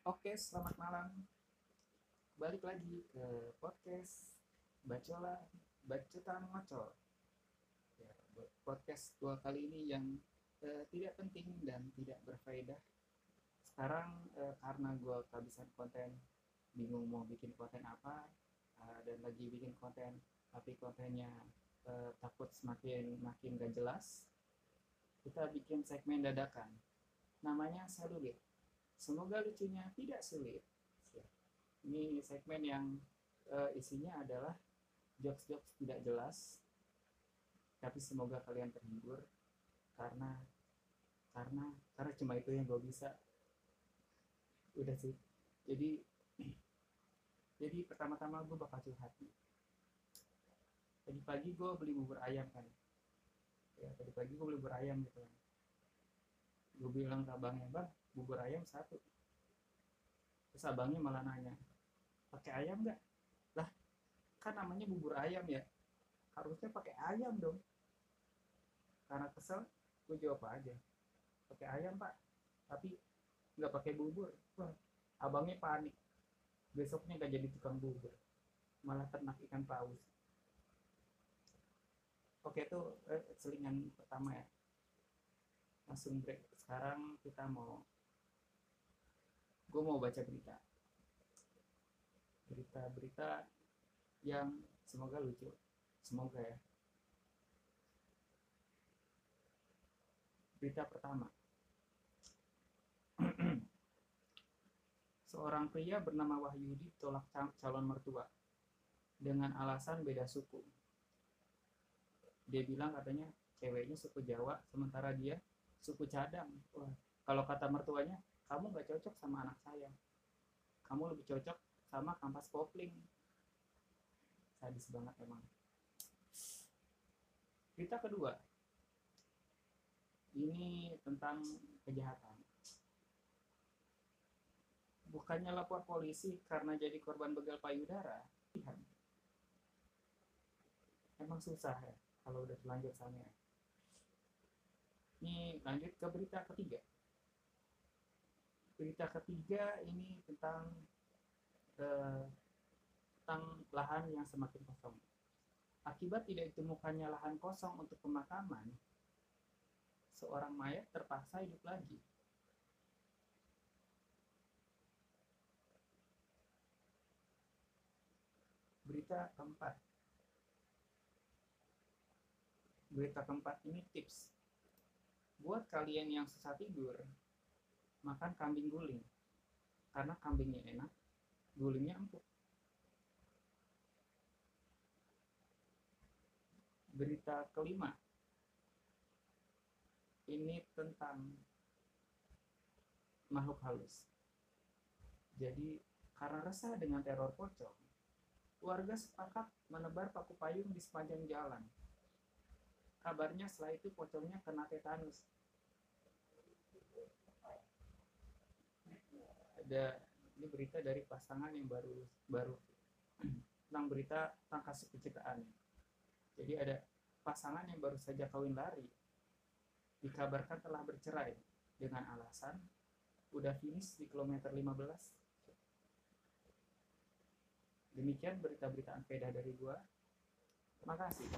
Oke, selamat malam. Balik lagi ke podcast Bacola Bacotan Ngocol. Ya, podcast dua kali ini yang eh, tidak penting dan tidak berfaedah. Sekarang eh, karena gue kehabisan konten, bingung mau bikin konten apa, eh, dan lagi bikin konten, tapi kontennya eh, takut semakin makin gak jelas, kita bikin segmen dadakan. Namanya selulit. Semoga lucunya tidak sulit. Ya. Ini segmen yang uh, isinya adalah jokes-jokes tidak jelas, tapi semoga kalian terhibur karena karena karena cuma itu yang gue bisa. Udah sih. Jadi jadi pertama-tama gue bakal curhat. Tadi pagi gue beli bubur ayam kan. Ya tadi pagi gue beli bubur ayam gitu kan. Gue bilang ke abangnya bang, bubur ayam satu. Terus abangnya malah nanya pakai ayam nggak? Lah kan namanya bubur ayam ya. Harusnya pakai ayam dong. Karena kesel gue jawab aja pakai ayam pak. Tapi nggak pakai bubur. Wah abangnya panik. Besoknya gak jadi tukang bubur. Malah ternak ikan paus. Oke itu eh, selingan pertama ya. Langsung break. Sekarang kita mau gue mau baca berita. Berita-berita yang semoga lucu. Semoga ya. Berita pertama. Seorang pria bernama Wahyudi tolak calon mertua. Dengan alasan beda suku. Dia bilang katanya ceweknya suku Jawa sementara dia suku cadang. Wah, kalau kata mertuanya kamu gak cocok sama anak saya. Kamu lebih cocok sama kampas kopling. Sadis banget emang. Berita kedua. Ini tentang kejahatan. Bukannya lapor polisi karena jadi korban begal payudara? Emang susah ya kalau udah terlanjur sana ya. ini lanjut ke berita ketiga berita ketiga ini tentang eh, tentang lahan yang semakin kosong. Akibat tidak ditemukannya lahan kosong untuk pemakaman, seorang mayat terpaksa hidup lagi. Berita keempat. Berita keempat ini tips. Buat kalian yang susah tidur, makan kambing guling. Karena kambingnya enak gulingnya empuk. Berita kelima. Ini tentang makhluk halus. Jadi karena resah dengan teror pocong warga sepakat menebar paku payung di sepanjang jalan. Kabarnya setelah itu pocongnya kena tetanus ada ini berita dari pasangan yang baru baru tentang berita tentang kasus pencitraan. Jadi ada pasangan yang baru saja kawin lari dikabarkan telah bercerai dengan alasan udah finish di kilometer 15. Demikian berita-berita anpeda dari gua. Terima kasih.